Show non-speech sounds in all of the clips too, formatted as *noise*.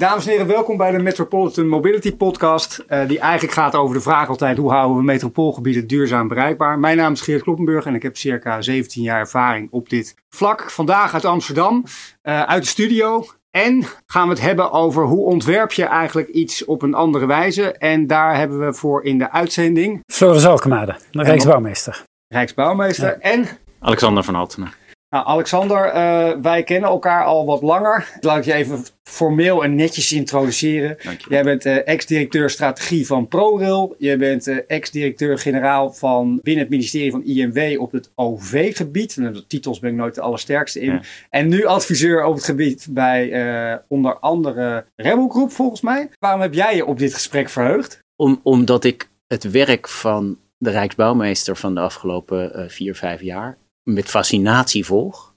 Dames en heren, welkom bij de Metropolitan Mobility Podcast. Uh, die eigenlijk gaat over de vraag altijd: hoe houden we metropoolgebieden duurzaam bereikbaar? Mijn naam is Geert Kloppenburg en ik heb circa 17 jaar ervaring op dit vlak. Vandaag uit Amsterdam, uh, uit de studio. En gaan we het hebben over hoe ontwerp je eigenlijk iets op een andere wijze. En daar hebben we voor in de uitzending... Floris Alkemade, Rijksbouwmeester. Rijksbouwmeester ja. en... Alexander van Altena. Nou, Alexander, uh, wij kennen elkaar al wat langer. Laat ik je even formeel en netjes introduceren. Jij bent uh, ex-directeur strategie van ProRail. Je bent uh, ex-directeur-generaal van binnen het ministerie van INW op het OV-gebied. En de titels ben ik nooit de allersterkste in. En nu adviseur op het gebied bij onder andere Rebel Group, volgens mij. Waarom heb jij je op dit gesprek verheugd? Om, omdat ik het werk van de Rijksbouwmeester van de afgelopen vier, vijf jaar met fascinatie volg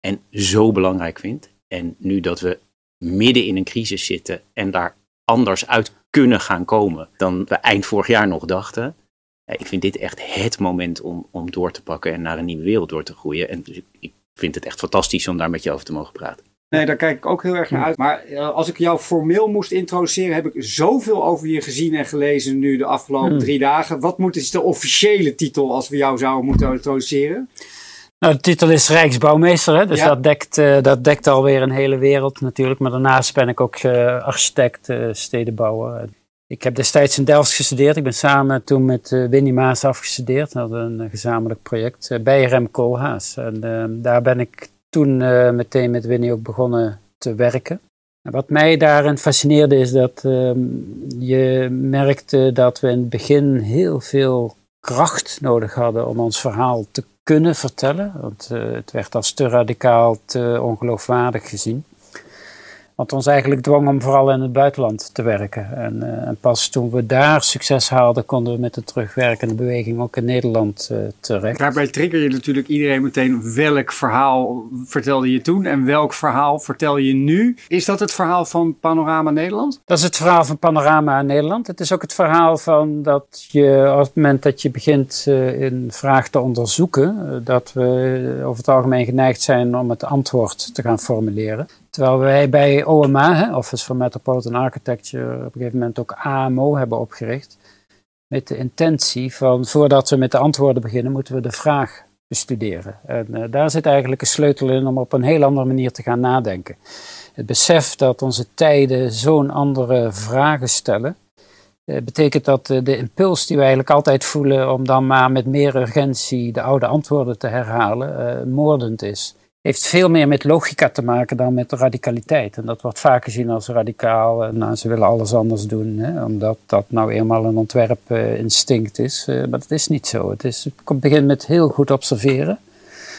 en zo belangrijk vind. En nu dat we midden in een crisis zitten en daar anders uit kunnen gaan komen dan we eind vorig jaar nog dachten. Ik vind dit echt het moment om, om door te pakken en naar een nieuwe wereld door te groeien. En dus ik, ik vind het echt fantastisch om daar met je over te mogen praten. Nee, daar kijk ik ook heel erg naar uit. Maar uh, als ik jou formeel moest introduceren, heb ik zoveel over je gezien en gelezen nu de afgelopen hmm. drie dagen. Wat moet is de officiële titel als we jou zouden moeten introduceren? Nou, de titel is Rijksbouwmeester, hè? dus dat, dekt, uh, dat dekt alweer een hele wereld natuurlijk. Maar daarnaast ben ik ook uh, architect, uh, stedenbouwer. Ik heb destijds in Delft gestudeerd. Ik ben samen toen met Winnie Maas afgestudeerd. Dat een gezamenlijk project bij Rem Koolhaas. En daar ben ik toen meteen met Winnie ook begonnen te werken. En wat mij daarin fascineerde is dat ehm, je merkte dat we in het begin heel veel kracht nodig hadden om ons verhaal te kunnen vertellen. Want uh, het werd als te radicaal, te ongeloofwaardig gezien. Wat ons eigenlijk dwong om vooral in het buitenland te werken. En, uh, en, pas toen we daar succes haalden, konden we met de terugwerkende beweging ook in Nederland uh, terecht. Daarbij trigger je natuurlijk iedereen meteen welk verhaal vertelde je toen en welk verhaal vertel je nu. Is dat het verhaal van Panorama Nederland? Dat is het verhaal van Panorama Nederland. Het is ook het verhaal van dat je op het moment dat je begint uh, een vraag te onderzoeken, dat we over het algemeen geneigd zijn om het antwoord te gaan formuleren. Terwijl wij bij OMA, Office for Metropolitan Architecture, op een gegeven moment ook AMO hebben opgericht. Met de intentie van voordat we met de antwoorden beginnen, moeten we de vraag bestuderen. En uh, daar zit eigenlijk een sleutel in om op een heel andere manier te gaan nadenken. Het besef dat onze tijden zo'n andere vragen stellen, uh, betekent dat de impuls die we eigenlijk altijd voelen om dan maar met meer urgentie de oude antwoorden te herhalen, moordend is heeft veel meer met logica te maken dan met radicaliteit. En dat wordt vaak gezien als radicaal. Nou, ze willen alles anders doen, hè, omdat dat nou eenmaal een ontwerpinstinct is. Uh, maar dat is niet zo. Het, is, het begint met heel goed observeren,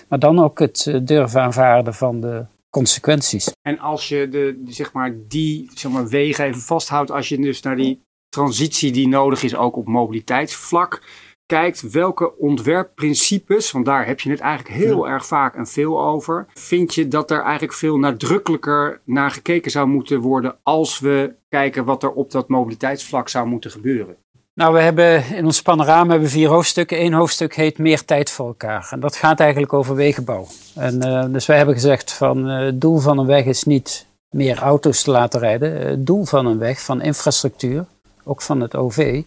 maar dan ook het eh, durven aanvaarden van de consequenties. En als je de, zeg maar, die zeg maar, wegen even vasthoudt, als je dus naar die transitie die nodig is, ook op mobiliteitsvlak kijkt welke ontwerpprincipes, want daar heb je het eigenlijk heel erg vaak en veel over, vind je dat er eigenlijk veel nadrukkelijker naar gekeken zou moeten worden als we kijken wat er op dat mobiliteitsvlak zou moeten gebeuren? Nou, we hebben in ons panorama hebben vier hoofdstukken. Eén hoofdstuk heet Meer tijd voor elkaar. En dat gaat eigenlijk over wegenbouw. En, uh, dus wij hebben gezegd van uh, het doel van een weg is niet meer auto's te laten rijden. Het doel van een weg, van infrastructuur, ook van het OV,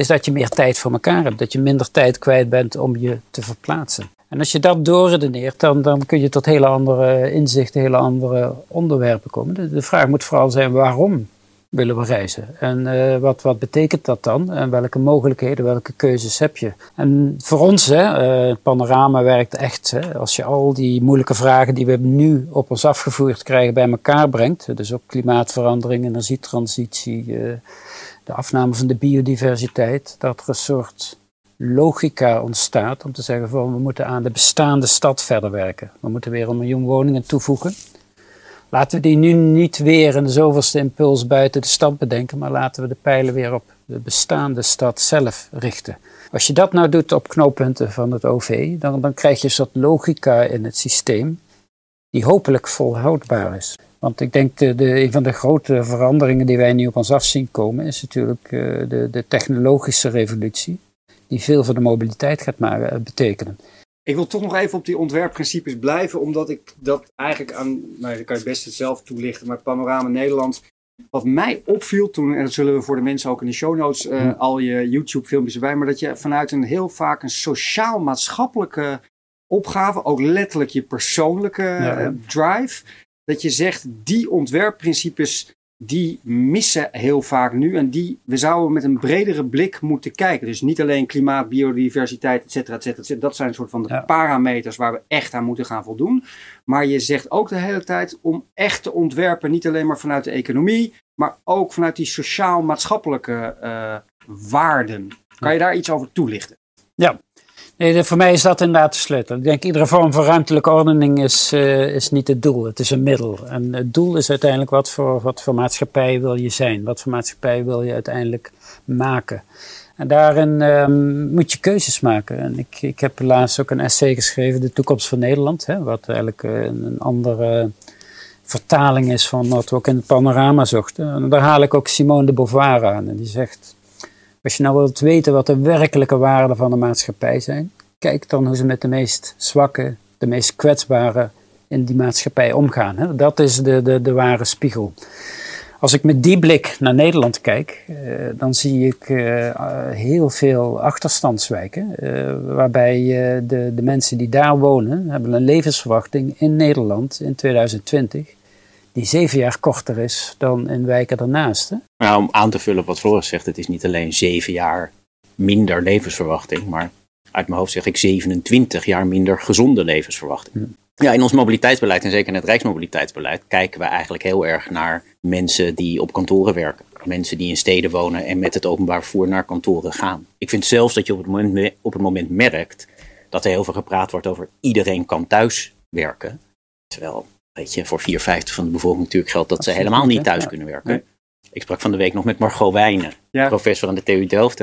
is dat je meer tijd voor elkaar hebt. Dat je minder tijd kwijt bent om je te verplaatsen. En als je dat doorredeneert, dan, dan kun je tot hele andere inzichten, hele andere onderwerpen komen. De, vraag moet vooral zijn waarom willen we reizen? En uh, wat, wat betekent dat dan? En welke mogelijkheden, welke keuzes heb je? En voor ons, hè, uh, Panorama werkt echt. Hè, als je al die moeilijke vragen die we nu op ons afgevoerd krijgen bij elkaar brengt. Dus ook klimaatverandering, energietransitie, uh, de afname van de biodiversiteit, dat er een soort logica ontstaat om te zeggen van we moeten aan de bestaande stad verder werken. We moeten weer een miljoen woningen toevoegen. Laten we die nu niet weer in de zoveelste impuls buiten de stad bedenken, maar laten we de pijlen weer op de bestaande stad zelf richten. Als je dat nou doet op knooppunten van het OV, dan, dan krijg je een soort logica in het systeem die hopelijk volhoudbaar is. Want ik denk de, de, een van de grote veranderingen die wij nu op ons af zien komen, is natuurlijk uh, de, de, technologische revolutie, die veel voor de mobiliteit gaat maken, uh, betekenen. Ik wil toch nog even op die ontwerpprincipes blijven, omdat ik dat eigenlijk aan, nou, dan kan je best het zelf toelichten, maar Panorama Nederland. Wat mij opviel toen, en dat zullen we voor de mensen ook in de show notes, uh, al je YouTube filmpjes erbij, maar dat je vanuit een heel vaak een sociaal-maatschappelijke opgave, ook letterlijk je persoonlijke eh, drive, dat je zegt die ontwerpprincipes die missen heel vaak nu. En die, we zouden met een bredere blik moeten kijken. Dus niet alleen klimaat, biodiversiteit, et cetera, et cetera, Dat zijn een soort van de parameters waar we echt aan moeten gaan voldoen. Maar je zegt ook de hele tijd om echt te ontwerpen, niet alleen maar vanuit de economie, maar ook vanuit die sociaal-maatschappelijke uh, waarden. Kan je daar iets over toelichten? Ja, Voor mij is dat inderdaad de sleutel. Ik denk iedere vorm van ruimtelijke ordening is, uh, is niet het doel, het is een middel. En het doel is uiteindelijk wat voor, wat voor maatschappij wil je zijn, wat voor maatschappij wil je uiteindelijk maken. En daarin um, moet je keuzes maken. En ik, ik heb laatst ook een essay geschreven, De toekomst van Nederland, hè, wat eigenlijk uh, een andere vertaling is van wat we ook in het panorama zochten. En daar haal ik ook Simone de Beauvoir aan. En die zegt, als je nou wilt weten wat de werkelijke waarden van de maatschappij zijn, kijk dan hoe ze met de meest zwakke, de meest kwetsbare in die maatschappij omgaan. Dat is de, de, de ware spiegel. Als ik met die blik naar Nederland kijk, eh, dan zie ik eh, heel veel achterstandswijken. Eh, waarbij de, de mensen die daar wonen, hebben een levensverwachting in Nederland in 2020 die zeven jaar korter is dan in wijken daarnaast. Nou, om aan te vullen wat Floris zegt, het is niet alleen zeven jaar minder levensverwachting, maar uit mijn hoofd zeg ik 27 jaar minder gezonde levensverwachting. Hm. Ja, in ons mobiliteitsbeleid en zeker in het Rijksmobiliteitsbeleid kijken we eigenlijk heel erg naar mensen die op kantoren werken. Mensen die in steden wonen en met het openbaar vervoer naar kantoren gaan. Ik vind zelfs dat je op het moment, op het moment merkt dat er heel veel gepraat wordt over iedereen kan thuis werken. Terwijl Weet je, voor 4 vijfde van de bevolking natuurlijk geldt dat ze helemaal niet thuis kunnen werken. Ik sprak van de week nog met Margot Wijnen, professor aan de TU Delft.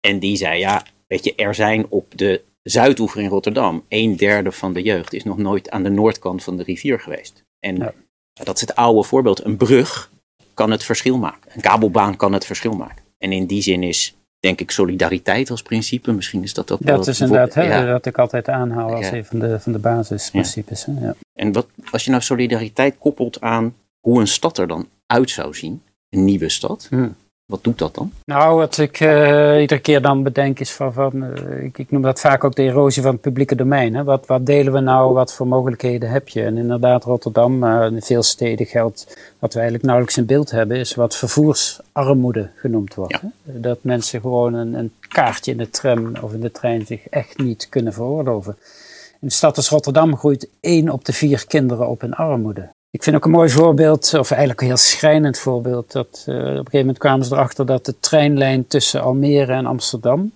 En die zei, ja, weet je, er zijn op de Zuidoever in Rotterdam, een derde van de jeugd is nog nooit aan de noordkant van de rivier geweest. En dat is het oude voorbeeld. Een brug kan het verschil maken. Een kabelbaan kan het verschil maken. En in die zin is denk ik, solidariteit als principe. Misschien is dat ook Dat is inderdaad hè, dat ik altijd aanhoud als een van de, van de basisprincipes. Ja. En wat, als je nou solidariteit koppelt aan hoe een stad er dan uit zou zien, een nieuwe stad, hmm. Wat doet dat dan? Nou, wat ik uh, iedere keer dan bedenk is van, van uh, ik, ik, noem dat vaak ook de erosie van het publieke domein. Hè. Wat, wat delen we nou, wat voor mogelijkheden heb je? En inderdaad, Rotterdam, maar in veel steden geldt, wat we eigenlijk nauwelijks in beeld hebben, is wat vervoersarmoede genoemd wordt. Hè. Dat mensen gewoon een, een, kaartje in de tram of in de trein zich echt niet kunnen veroorloven. In de stad als Rotterdam groeit één op de vier kinderen op in armoede. Ik vind ook een mooi voorbeeld, of eigenlijk een heel schrijnend voorbeeld, dat uh, op een gegeven moment kwamen ze erachter dat de treinlijn tussen Almere en Amsterdam,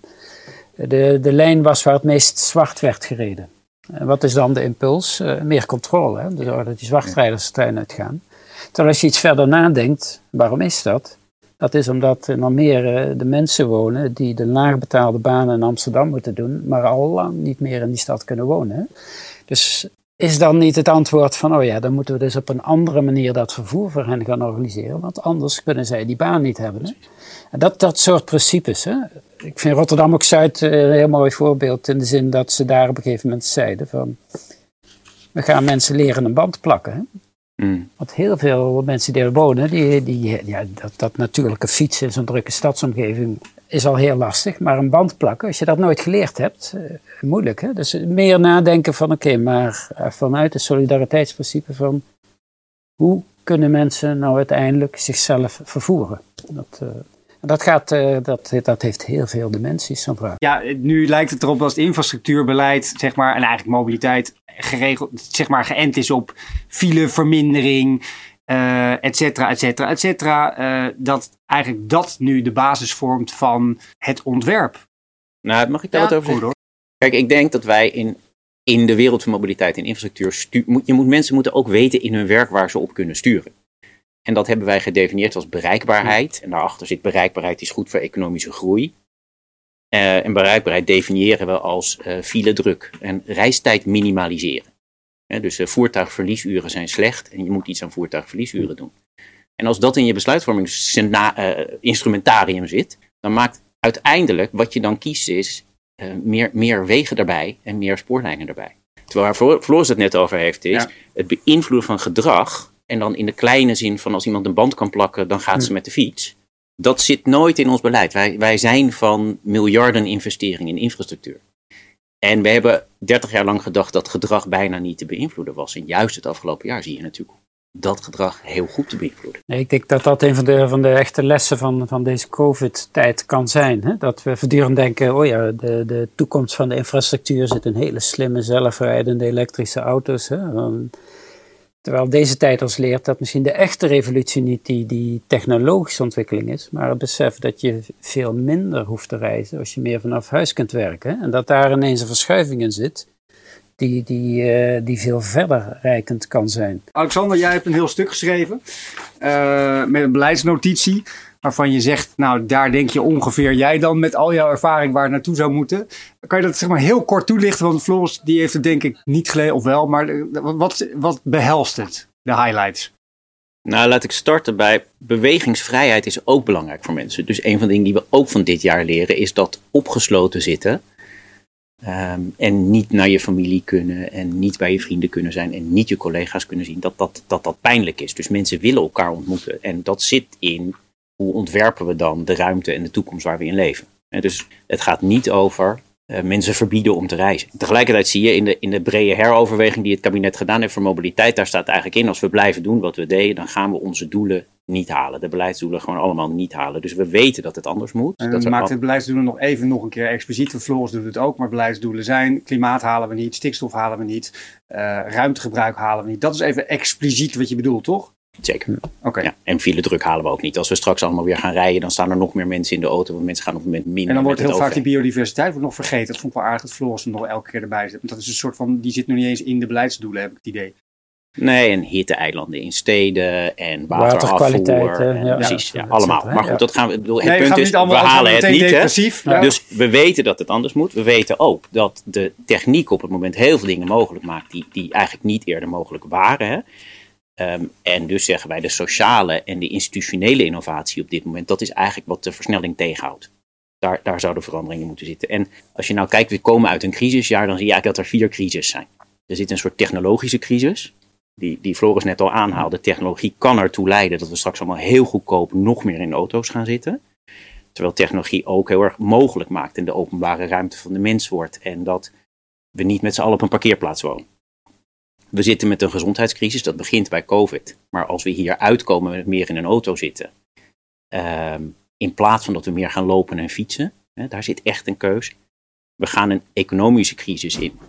de, de lijn was waar het meest zwart werd gereden. En wat is dan de impuls? Uh, meer controle, hè? Dus dat die zwartrijders de trein uitgaan. Terwijl als je iets verder nadenkt, waarom is dat? Dat is omdat in Almere de mensen wonen die de laagbetaalde banen in Amsterdam moeten doen, maar al lang niet meer in die stad kunnen wonen. Dus is dan niet het antwoord van, oh ja, dan moeten we dus op een andere manier dat vervoer voor hen gaan organiseren, want anders kunnen zij die baan niet hebben. Hè? En dat, dat soort principes. Hè? Ik vind Rotterdam ook Zuid eh, een heel mooi voorbeeld in de zin dat ze daar op een gegeven moment zeiden van, we gaan mensen leren een band plakken. Hè? Mm. Want heel veel mensen die er wonen, die, die, ja, dat, dat natuurlijke fietsen in zo'n drukke stadsomgeving is al heel lastig. Maar een band plakken, als je dat nooit geleerd hebt, uh, moeilijk. Hè? Dus meer nadenken van oké, maar uh, vanuit het solidariteitsprincipe van hoe kunnen mensen nou uiteindelijk zichzelf vervoeren? Dat, uh, dat, gaat, dat, dat heeft heel veel dimensies, zo'n vraag. Ja, nu lijkt het erop als het infrastructuurbeleid, zeg maar, en eigenlijk mobiliteit geregeld, zeg maar, geënt is op filevermindering, uh, et cetera, et cetera, et cetera. Uh, dat eigenlijk dat nu de basis vormt van het ontwerp. Nou, mag ik daar wat over zeggen? Kijk, ik denk dat wij in, in de wereld van mobiliteit en infrastructuur, je moet, mensen moeten ook weten in hun werk waar ze op kunnen sturen. En dat hebben wij gedefinieerd als bereikbaarheid. En daarachter zit bereikbaarheid is goed voor economische groei. Uh, en bereikbaarheid definiëren we als uh, file druk en reistijd minimaliseren dus uh, voertuigverliesuren zijn slecht en je moet iets aan voertuigverliesuren doen. En als dat in je besluitvormingsinstrumentarium uh, zit, dan maakt uiteindelijk wat je dan kiest is uh, meer, meer wegen erbij en meer spoorlijnen erbij. Terwijl waar Floris het net over heeft is, het beïnvloeden van gedrag En dan in de kleine zin van als iemand een band kan plakken, dan gaat ze met de fiets. Dat zit nooit in ons beleid. Wij, wij zijn van miljarden investeringen in infrastructuur. En we hebben 30 jaar lang gedacht dat gedrag bijna niet te beïnvloeden was. En juist het afgelopen jaar zie je natuurlijk dat gedrag heel goed te beïnvloeden. Nee, ik denk dat dat een van de, van de echte lessen van, van deze COVID-tijd kan zijn. Hè? Dat we voortdurend denken, oh ja, de, de toekomst van de infrastructuur zit in hele slimme, zelfrijdende elektrische auto's. Hè? Terwijl deze tijd ons leert dat misschien de echte revolutie niet die, die technologische ontwikkeling is, maar het besef dat je veel minder hoeft te reizen als je meer vanaf huis kunt werken. En dat daar ineens een verschuiving in zit die, die, uh, die veel verder rijkend kan zijn. Alexander, jij hebt een heel stuk geschreven uh, met een beleidsnotitie waarvan je zegt, nou daar denk je ongeveer jij dan met al jouw ervaring waar het naartoe zou moeten. Kan je dat zeg maar heel kort toelichten? Want Floris die heeft het denk ik niet gelezen of wel, maar eh, wat, wat behelst het, de highlights? Nou, laat ik starten bij bewegingsvrijheid is ook belangrijk voor mensen. Dus een van de dingen die we ook van dit jaar leren is dat opgesloten zitten um, en niet naar je familie kunnen en niet bij je vrienden kunnen zijn en niet je collega's kunnen zien, dat dat, dat, dat pijnlijk is. Dus mensen willen elkaar ontmoeten en dat zit in hoe ontwerpen we dan de ruimte en de toekomst waar we in leven. dus het gaat niet over uh, mensen verbieden om te reizen. Tegelijkertijd zie je in de, in de brede heroverweging die het kabinet gedaan heeft voor mobiliteit, daar staat eigenlijk in, als we blijven doen wat we deden, dan gaan we onze doelen niet halen. De beleidsdoelen gewoon allemaal niet halen. Dus we weten dat het anders moet. En dat maakt af... het beleidsdoelen nog even nog een keer expliciet. Floris doet het ook, maar beleidsdoelen zijn klimaat halen we niet, stikstof halen we niet, uh, ruimtegebruik halen we niet. Dat is even expliciet wat je bedoelt, toch? Zeker. Oké. Ja, en file druk halen we ook niet. Als we straks allemaal weer gaan rijden, dan staan er nog meer mensen in de auto. Want mensen gaan op het moment minder. En dan wordt heel vaak die biodiversiteit wordt nog vergeten. Dat vond ik wel aardig dat Floris hem nog elke keer erbij zit. Want dat is een soort van, die zit nog niet eens in de beleidsdoelen, heb ik het idee. Nee, en hitte-eilanden in steden en waterafvoer. En, ja, precies, ja, allemaal. maar goed, dat gaan we. Bedoel, het punt is, we halen het niet. Hè? Dus we weten dat het anders moet. We weten ook dat de techniek op het moment heel veel dingen mogelijk maakt die, die eigenlijk niet eerder mogelijk waren. Hè? Um, en dus zeggen wij de sociale en de institutionele innovatie op dit moment, dat is eigenlijk wat de versnelling tegenhoudt. Daar, daar zouden veranderingen moeten zitten. En als je nou kijkt, we komen uit een crisisjaar, dan zie je eigenlijk dat er vier crises zijn. Er zit een soort technologische crisis, die, die Floris net al aanhaalde. Technologie kan ertoe leiden dat we straks allemaal heel goedkoop nog meer in auto's gaan zitten. Terwijl technologie ook heel erg mogelijk maakt in de openbare ruimte van de mens wordt. En dat we niet met z'n allen op een parkeerplaats wonen. We zitten met een gezondheidscrisis, dat begint bij COVID. Maar als we hier uitkomen met meer in een auto zitten, ehm, in plaats van dat we meer gaan lopen en fietsen, hè, daar zit echt een keus. We gaan een economische crisis in.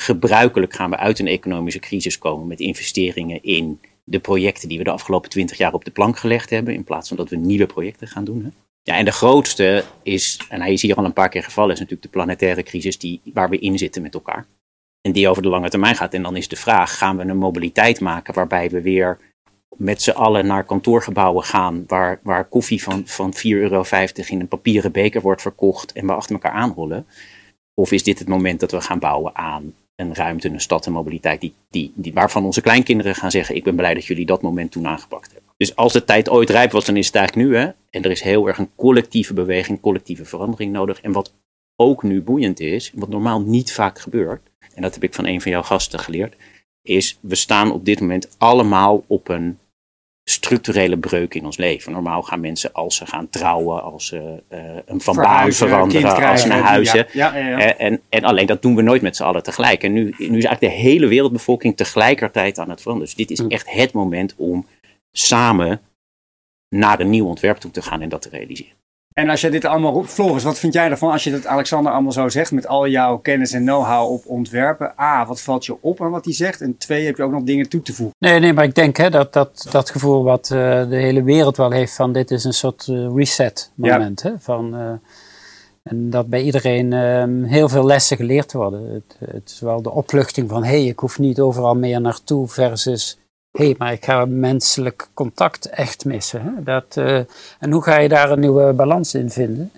Gebruikelijk gaan we uit een economische crisis komen met investeringen in de projecten die we de afgelopen twintig jaar op de plank gelegd hebben, in plaats van dat we nieuwe projecten gaan doen. Hè. Ja, en de grootste is, en hij is hier al een paar keer gevallen, is natuurlijk de planetaire crisis die, waar we in zitten met elkaar. En die over de lange termijn gaat. En dan is de vraag: gaan we een mobiliteit maken waarbij we weer met z'n allen naar kantoorgebouwen gaan, waar, waar koffie van, van 4,50 euro in een papieren beker wordt verkocht en we achter elkaar aanrollen? Of is dit het moment dat we gaan bouwen aan een ruimte, een stad en mobiliteit, die, die, die, waarvan onze kleinkinderen gaan zeggen: Ik ben blij dat jullie dat moment toen aangepakt hebben. Dus als de tijd ooit rijp was, dan is het eigenlijk nu. Hè? En er is heel erg een collectieve beweging, collectieve verandering nodig. En wat ook nu boeiend is, wat normaal niet vaak gebeurt, en dat heb ik van een van jouw gasten geleerd, is we staan op dit moment allemaal op een structurele breuk in ons leven. Normaal gaan mensen als ze gaan trouwen, als ze uh, een van baan veranderen, als ze naar huizen. Ja, ja, ja, en, en alleen dat doen we nooit met z'n allen tegelijk. En nu, nu is eigenlijk de hele wereldbevolking tegelijkertijd aan het veranderen. Dus dit is hm. echt het moment om samen naar een nieuw ontwerp toe te gaan en dat te realiseren. En als je dit allemaal roept, Floris, wat vind jij ervan als je dat Alexander allemaal zo zegt met al jouw kennis en know-how op ontwerpen? A, wat valt je op aan wat hij zegt? En twee, heb je ook nog dingen toe te voegen? Nee, nee, maar ik denk hè, dat, dat dat gevoel wat uh, de hele wereld wel heeft van dit is een soort uh, reset moment. Hè, van, uh, en dat bij iedereen ehm, heel veel lessen geleerd worden. Het, het is wel de opluchting van hé, hey, ik hoef niet overal meer naartoe versus hé, hey, maar ik ga menselijk contact echt missen. Hè? Dat, uh, en hoe ga je daar een nieuwe balans in vinden?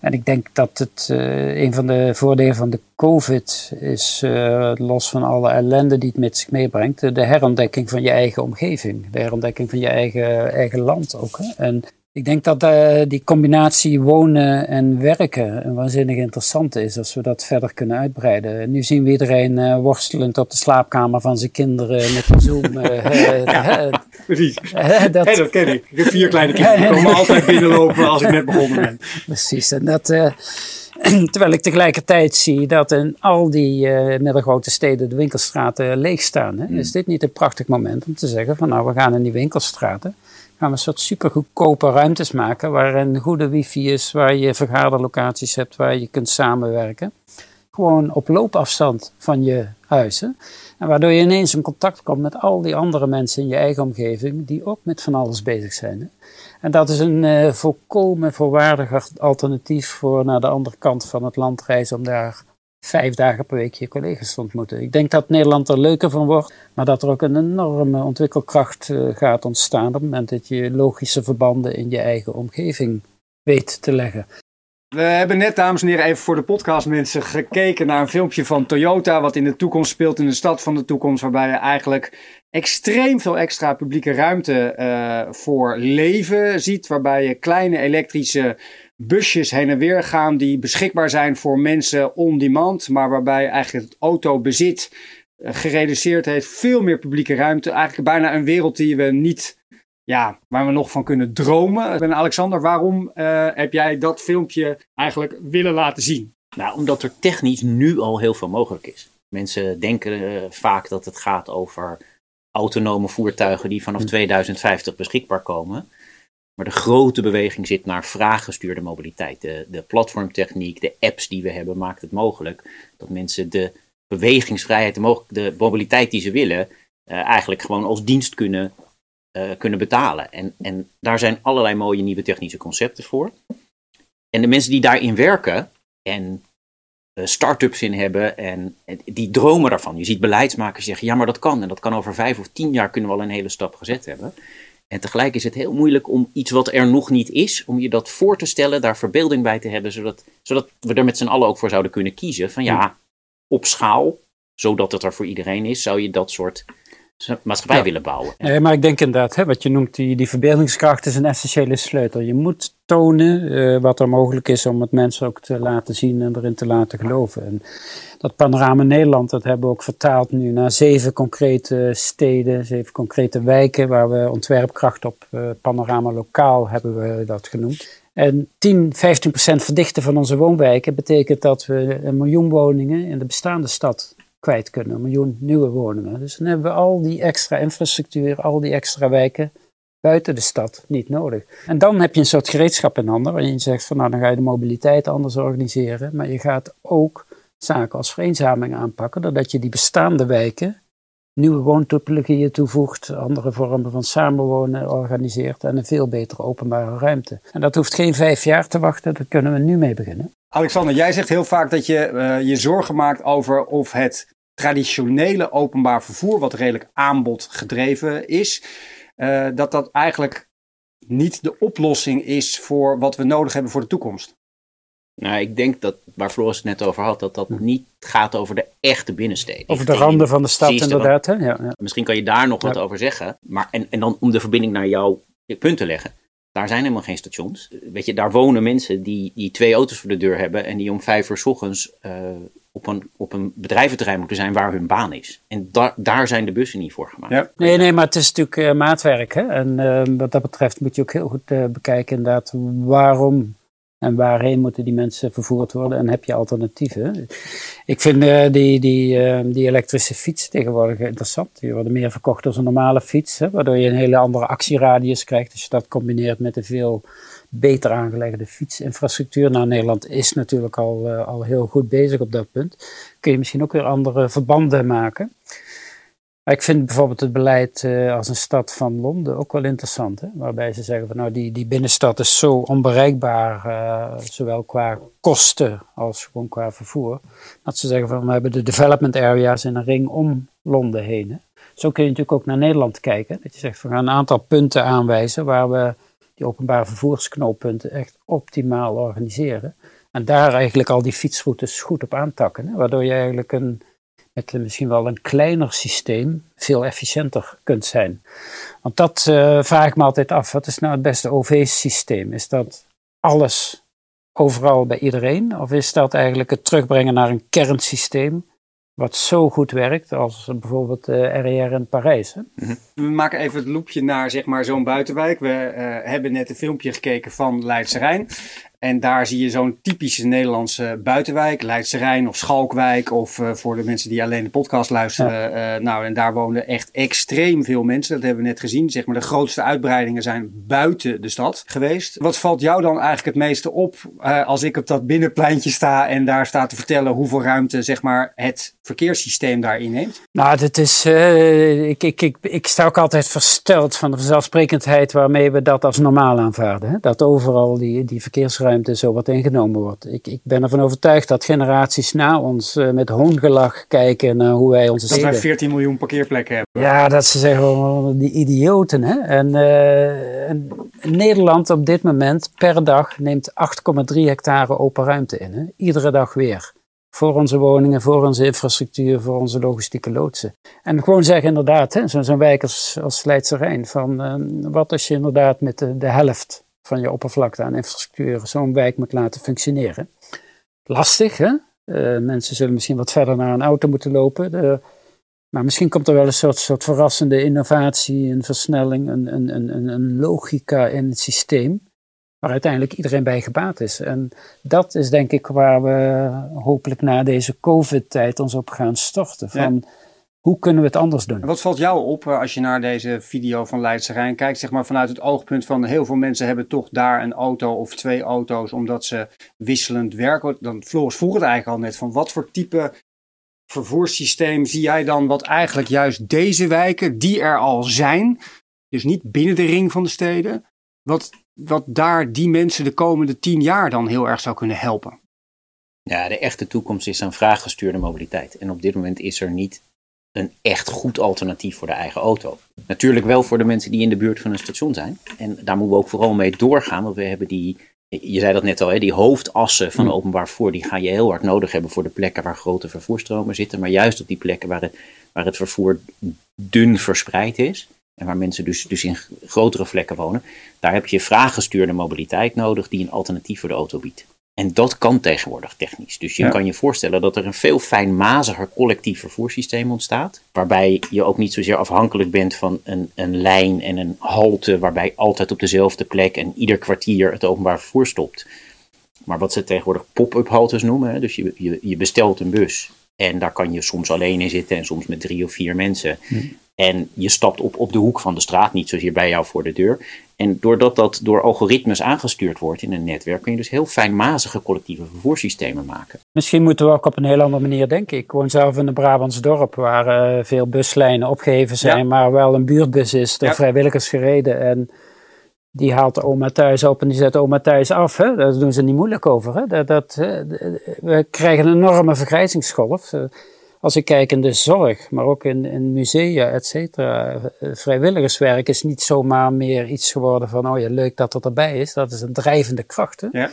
En ik denk dat het uh, een van de voordelen van de COVID is, uh, los van alle ellende die het met zich meebrengt, de herontdekking van je eigen omgeving. De herontdekking van je eigen, eigen land ook. Hè? En Ik denk dat uh, die combinatie wonen en werken een waanzinnig interessant is als we dat verder kunnen uitbreiden. Nu zien we iedereen uh, worstelend op de slaapkamer van zijn kinderen met Zoom. Uh, *laughs* ja, precies. dat, hey, dat ken ik. Ik heb vier kleine kinderen *laughs* die komen altijd binnenlopen als ik net begonnen ben. Precies. En dat, *clears throat* terwijl ik tegelijkertijd zie dat in al die middelgrote steden de winkelstraten leeg staan. Hè? Mm. Is dit niet een prachtig moment om te zeggen van nou we gaan in die winkelstraten gaan we een soort supergoedkope ruimtes maken waarin goede wifi is, waar je vergaderlocaties hebt, waar je kunt samenwerken. Gewoon op loopafstand van je huizen. En waardoor je ineens in contact komt met al die andere mensen in je eigen omgeving die ook met van alles bezig zijn. En dat is een uh, volkomen voorwaardig alternatief voor naar de andere kant van het land reizen om daar vijf dagen per week je collega's te ontmoeten. Ik denk dat Nederland er leuker van wordt, maar dat er ook een enorme ontwikkelkracht uh, gaat ontstaan op het moment dat je logische verbanden in je eigen omgeving weet te leggen. We hebben net, dames en heren, even voor de podcastmensen gekeken naar een filmpje van Toyota, wat in de toekomst speelt in de stad van de toekomst, waarbij je eigenlijk extreem veel extra publieke ruimte uh, voor leven ziet, waarbij je kleine elektrische busjes heen en weer gaan die beschikbaar zijn voor mensen on demand, maar waarbij eigenlijk het autobezit uh, gereduceerd heeft, veel meer publieke ruimte, eigenlijk bijna een wereld die we niet ja, waar we nog van kunnen dromen. En Alexander, waarom uh, heb jij dat filmpje eigenlijk willen laten zien? Nou, omdat er technisch nu al heel veel mogelijk is. Mensen denken uh, vaak dat het gaat over autonome voertuigen die vanaf 2050 hm. beschikbaar komen. Maar de grote beweging zit naar vraaggestuurde mobiliteit. De, de platformtechniek, de apps die we hebben, maakt het mogelijk dat mensen de bewegingsvrijheid, de, de mobiliteit die ze willen, uh, eigenlijk gewoon als dienst kunnen uh, kunnen betalen. En, en daar zijn allerlei mooie nieuwe technische concepten voor. En de mensen die daarin werken en uh, start-ups in hebben, en, die dromen daarvan. Je ziet beleidsmakers zeggen, ja maar dat kan. En dat kan over vijf of tien jaar kunnen we al een hele stap gezet hebben. En tegelijk is het heel moeilijk om iets wat er nog niet is, om je dat voor te stellen, daar verbeelding bij te hebben, zodat, zodat we er met z'n allen ook voor zouden kunnen kiezen. Van ja, op schaal, zodat het er voor iedereen is, zou je dat soort maatschappij willen bouwen. Ja. maar ik denk inderdaad, hè, wat je noemt, die, die verbeeldingskracht is een essentiële sleutel. Je moet tonen uh, wat er mogelijk is om het mensen ook te laten zien en erin te laten geloven. En dat panorama Nederland, dat hebben we ook vertaald nu naar zeven concrete steden, zeven concrete wijken, waar we ontwerpkracht op uh, panorama lokaal hebben we dat genoemd. En 10, 15 procent verdichten van onze woonwijken betekent dat we een miljoen woningen in de bestaande stad kunnen. Een miljoen nieuwe woningen. Dus dan hebben we al die extra infrastructuur, al die extra wijken buiten de stad niet nodig. En dan heb je een soort gereedschap in handen waarin je zegt van nou dan ga je de mobiliteit anders organiseren. Maar je gaat ook zaken als vereenzaming aanpakken, doordat je die bestaande wijken nieuwe woontopologieën toevoegt, andere vormen van samenwonen organiseert en een veel betere openbare ruimte. En dat hoeft geen vijf jaar te wachten, daar kunnen we nu mee beginnen. Alexander, jij zegt heel vaak dat je uh, je zorgen maakt over of het traditionele openbaar vervoer, wat redelijk aanbod gedreven is, uh, dat dat eigenlijk niet de oplossing is voor wat we nodig hebben voor de toekomst. Nou, ik denk dat, waar Floris het net over had, dat dat niet gaat over de echte binnensteden. Over de randen van de stad inderdaad. Hè? Ja, ja. Misschien kan je daar nog wat over zeggen. Maar, en, en dan om de verbinding naar jouw punt te leggen. Daar zijn helemaal geen stations. Weet je, daar wonen mensen die, die twee auto's voor de deur hebben en die om vijf uur s ochtends uh, op, een, op een bedrijventerrein moeten zijn waar hun baan is. En da daar zijn de bussen niet voor gemaakt. Ja. Nee, nee, maar het is natuurlijk uh, maatwerk. Hè? En uh, wat dat betreft moet je ook heel goed bekijken inderdaad waarom en waarheen moeten die mensen vervoerd worden en heb je alternatieven? Ik vind uh, die, die, uh, die elektrische fiets tegenwoordig interessant. Die worden meer verkocht als een normale fiets, hè, waardoor je een hele andere actieradius krijgt als je dat combineert met een veel beter aangelegde fietsinfrastructuur. Nou, Nederland is natuurlijk al, uh, al heel goed bezig op dat punt. Kun je misschien ook weer andere verbanden maken. Ik vind bijvoorbeeld het beleid uh, als een stad van Londen ook wel interessant. Hè? Waarbij ze zeggen van nou die, die binnenstad is zo onbereikbaar, uh, zowel qua kosten als gewoon qua vervoer. Dat ze zeggen van we hebben de development areas in een ring om Londen heen. Zo kun je natuurlijk ook naar Nederland kijken. Dat je zegt we gaan een aantal punten aanwijzen waar we die openbare vervoersknooppunten echt optimaal organiseren. En daar eigenlijk al die fietsroutes goed op aantakken. Hè? Waardoor je eigenlijk een met misschien wel een kleiner systeem veel efficiënter kunt zijn. Want dat uh, vraag ik me altijd af. Wat is nou het beste OV-systeem? Is dat alles overal bij iedereen? Of is dat eigenlijk het terugbrengen naar een kernsysteem wat zo goed werkt als bijvoorbeeld de uh, RER in Parijs. Hè? Mhm. We maken even het loopje naar zeg maar, zo'n buitenwijk. We uh, hebben net een filmpje gekeken van Leidse Rijn. En daar zie je zo'n typische Nederlandse buitenwijk, Leidse Rijn of Schalkwijk. Of uh, voor de mensen die alleen de podcast luisteren. Ja. Uh, nou, en daar wonen echt extreem veel mensen. Dat hebben we net gezien. Zeg maar, de grootste uitbreidingen zijn buiten de stad geweest. Wat valt jou dan eigenlijk het meeste op uh, als ik op dat binnenpleintje sta en daar sta te vertellen hoeveel ruimte zeg maar, het verkeerssysteem daarin neemt? Nou, dat is, ik, ik, ik, ik sta ook altijd versteld van de vanzelfsprekendheid waarmee we dat als normaal aanvaarden. Hè? Dat overal die, die verkeersruimte ruimte zo wat ingenomen wordt. Ik, ik ben ervan overtuigd dat generaties na ons uh, met hoongelach kijken naar hoe wij onze dat steden... Dat wij 14 miljoen parkeerplekken hebben. Ja, dat ze zeggen, oh, die idioten. Hè? En, uh, en, Nederland op dit moment per dag neemt 8,3 hectare open ruimte in. Hè? Iedere dag weer. Voor onze woningen, voor onze infrastructuur, voor onze logistieke loodsen. En gewoon zeggen inderdaad, zo'n zo wijk als, als Leidse Rijn, van uh, wat als je inderdaad met de, de helft van je oppervlakte aan infrastructuur zo'n wijk moet laten functioneren. Lastig, hè? Uh, mensen zullen misschien wat verder naar een auto moeten lopen. De, maar misschien komt er wel een soort, soort verrassende innovatie, een versnelling, een, een, een, een logica in het systeem, waar uiteindelijk iedereen bij gebaat is. En dat is denk ik waar we hopelijk na deze COVID-tijd ons op gaan storten. Van, ja hoe kunnen we het anders doen? Wat valt jou op eh, als je naar deze video van Leidse Rijn kijkt? Zeg maar vanuit het oogpunt van heel veel mensen hebben toch daar een auto of twee auto's omdat ze wisselend werken. Dan Floris vroeg het eigenlijk al net van wat voor type vervoerssysteem zie jij dan wat eigenlijk juist deze wijken die er al zijn, dus niet binnen de ring van de steden, wat, wat daar die mensen de komende tien jaar dan heel erg zou kunnen helpen? Ja, de echte toekomst is een vraaggestuurde mobiliteit. En op dit moment is er niet een echt goed alternatief voor de eigen auto. Natuurlijk wel voor de mensen die in de buurt van een station zijn. En daar moeten we ook vooral mee doorgaan, want we hebben die, je zei dat net al, hè, die hoofdassen van openbaar vervoer, die ga je heel hard nodig hebben voor de plekken waar grote vervoerstromen zitten. Maar juist op die plekken waar het, waar het vervoer dun verspreid is, en waar mensen dus, dus in grotere vlekken wonen, daar heb je vraaggestuurde mobiliteit nodig die een alternatief voor de auto biedt. En dat kan tegenwoordig technisch. Dus je kan je voorstellen dat er een veel fijnmaziger collectief vervoerssysteem ontstaat. Waarbij je ook niet zozeer afhankelijk bent van een, een lijn en een halte. Waarbij altijd op dezelfde plek en ieder kwartier het openbaar vervoer stopt. Maar wat ze tegenwoordig pop-up haltes noemen. Hè? Dus je, je, je bestelt een bus. En daar kan je soms alleen in zitten en soms met drie of vier mensen. Hm. En je stapt op op de hoek van de straat, niet zozeer bij jou voor de deur. En doordat dat door algoritmes aangestuurd wordt in een netwerk, kun je dus heel fijnmazige collectieve vervoerssystemen maken. Misschien moeten we ook op een heel andere manier denken. Ik woon zelf in een Brabants dorp waar uh, veel buslijnen opgeheven zijn, maar wel een buurtbus is door ja. vrijwilligers gereden. En die haalt de oma thuis op en die zet oma thuis af. Hè? Daar doen ze niet moeilijk over. Hè? Dat, dat, we krijgen een enorme vergrijzingsgolf. Als ik kijk in de zorg, maar ook in, in musea, et cetera. Vrijwilligerswerk is niet zomaar meer iets geworden van, oh ja, leuk dat dat erbij is. Dat is een drijvende kracht. Hè? Ja.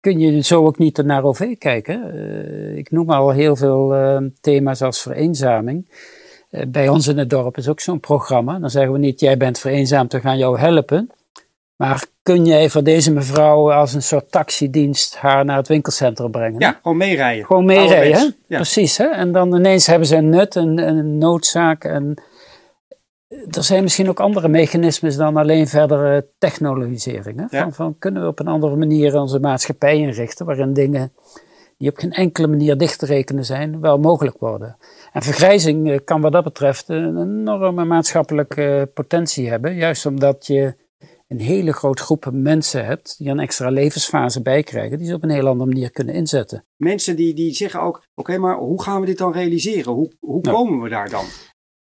Kun je zo ook niet naar OV kijken? Uh, ik noem al heel veel uh, thema's als vereenzaming. Uh, bij ons in het dorp is ook zo'n programma. Dan zeggen we niet, jij bent vereenzaamd, we gaan jou helpen. Maar kun jij voor deze mevrouw als een soort taxidienst haar naar het winkelcentrum brengen? Ja, gewoon meerijden. Gewoon meerijden, ja. precies. Hè? En dan ineens hebben ze een nut, een, een noodzaak. En er zijn misschien ook andere mechanismes dan alleen verdere technologisering. Hè? Van, van, kunnen we op een andere manier onze maatschappij inrichten, waarin dingen die op geen enkele manier dicht te rekenen zijn, wel mogelijk worden. En vergrijzing eh, kan wat dat betreft een enorme maatschappelijke potentie hebben, juist omdat je een hele grote groep mensen hebt die een extra levensfase bijkrijgen, die ze op een heel andere manier kunnen inzetten. Mensen die, die zeggen ook, oké, maar hoe gaan we dit dan realiseren? Hoe, hoe nou. komen we daar dan?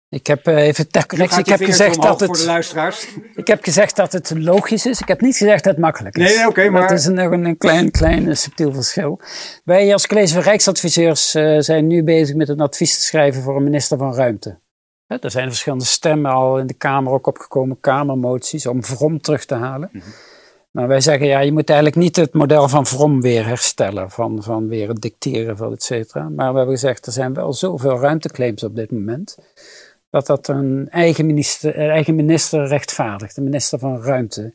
Ik heb uh, even ter correctie. Ik heb gezegd dat het. Voor de luisteraars. *laughs* Ik heb gezegd dat het logisch is. Ik heb niet gezegd dat het makkelijk is. Nee, oké, okay, maar. Het is nog een, een, klein, klein uh, subtiel verschil. Wij als college van Rijksadviseurs uh, zijn nu bezig met een advies te schrijven voor een minister van Ruimte. Er zijn verschillende stemmen al in de Kamer ook opgekomen, Kamermoties, om Vrom terug te halen. Mhm. Maar wij zeggen, ja, je moet eigenlijk niet het model van Vrom weer herstellen, van, van weer het dicteren van et cetera. Maar we hebben gezegd, er zijn wel zoveel ruimteclaims op dit moment, dat dat een eigen minister, eigen minister rechtvaardigt, de minister van Ruimte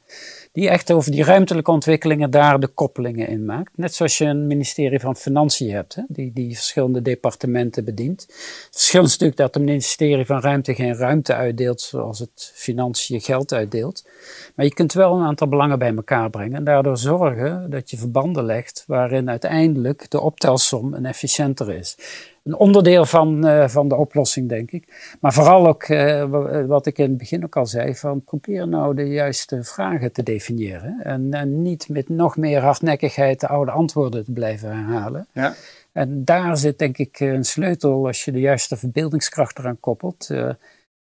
die echt over die ruimtelijke ontwikkelingen daar de koppelingen in maakt. Net zoals je een ministerie van Financiën hebt, hè, die, die verschillende departementen bedient. Het verschil is natuurlijk dat het ministerie van Ruimte geen ruimte uitdeelt zoals het Financiën geld uitdeelt. Maar je kunt wel een aantal belangen bij elkaar brengen en daardoor zorgen dat je verbanden legt waarin uiteindelijk de optelsom een efficiënter is een onderdeel van, uh, van de oplossing, denk ik. Maar vooral ook, uh, wat ik in het begin ook al zei, van probeer nou de juiste vragen te definiëren. En, en, niet met nog meer hardnekkigheid de oude antwoorden te blijven herhalen. Ja. En daar zit denk ik een sleutel, als je de juiste verbeeldingskracht eraan koppelt, uh,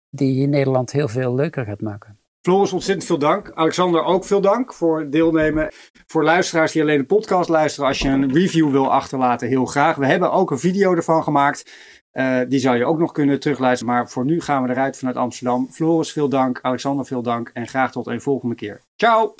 die Nederland heel veel leuker gaat maken. Floris, ontzettend veel dank. Alexander, ook veel dank voor deelnemen. Voor luisteraars die alleen de podcast luisteren, als je een review wil achterlaten, heel graag. We hebben ook een video ervan gemaakt. Uh, die zou je ook nog kunnen terugluisteren. Maar voor nu gaan we eruit vanuit Amsterdam. Floris, veel dank. Alexander, veel dank. En graag tot een volgende keer. Ciao!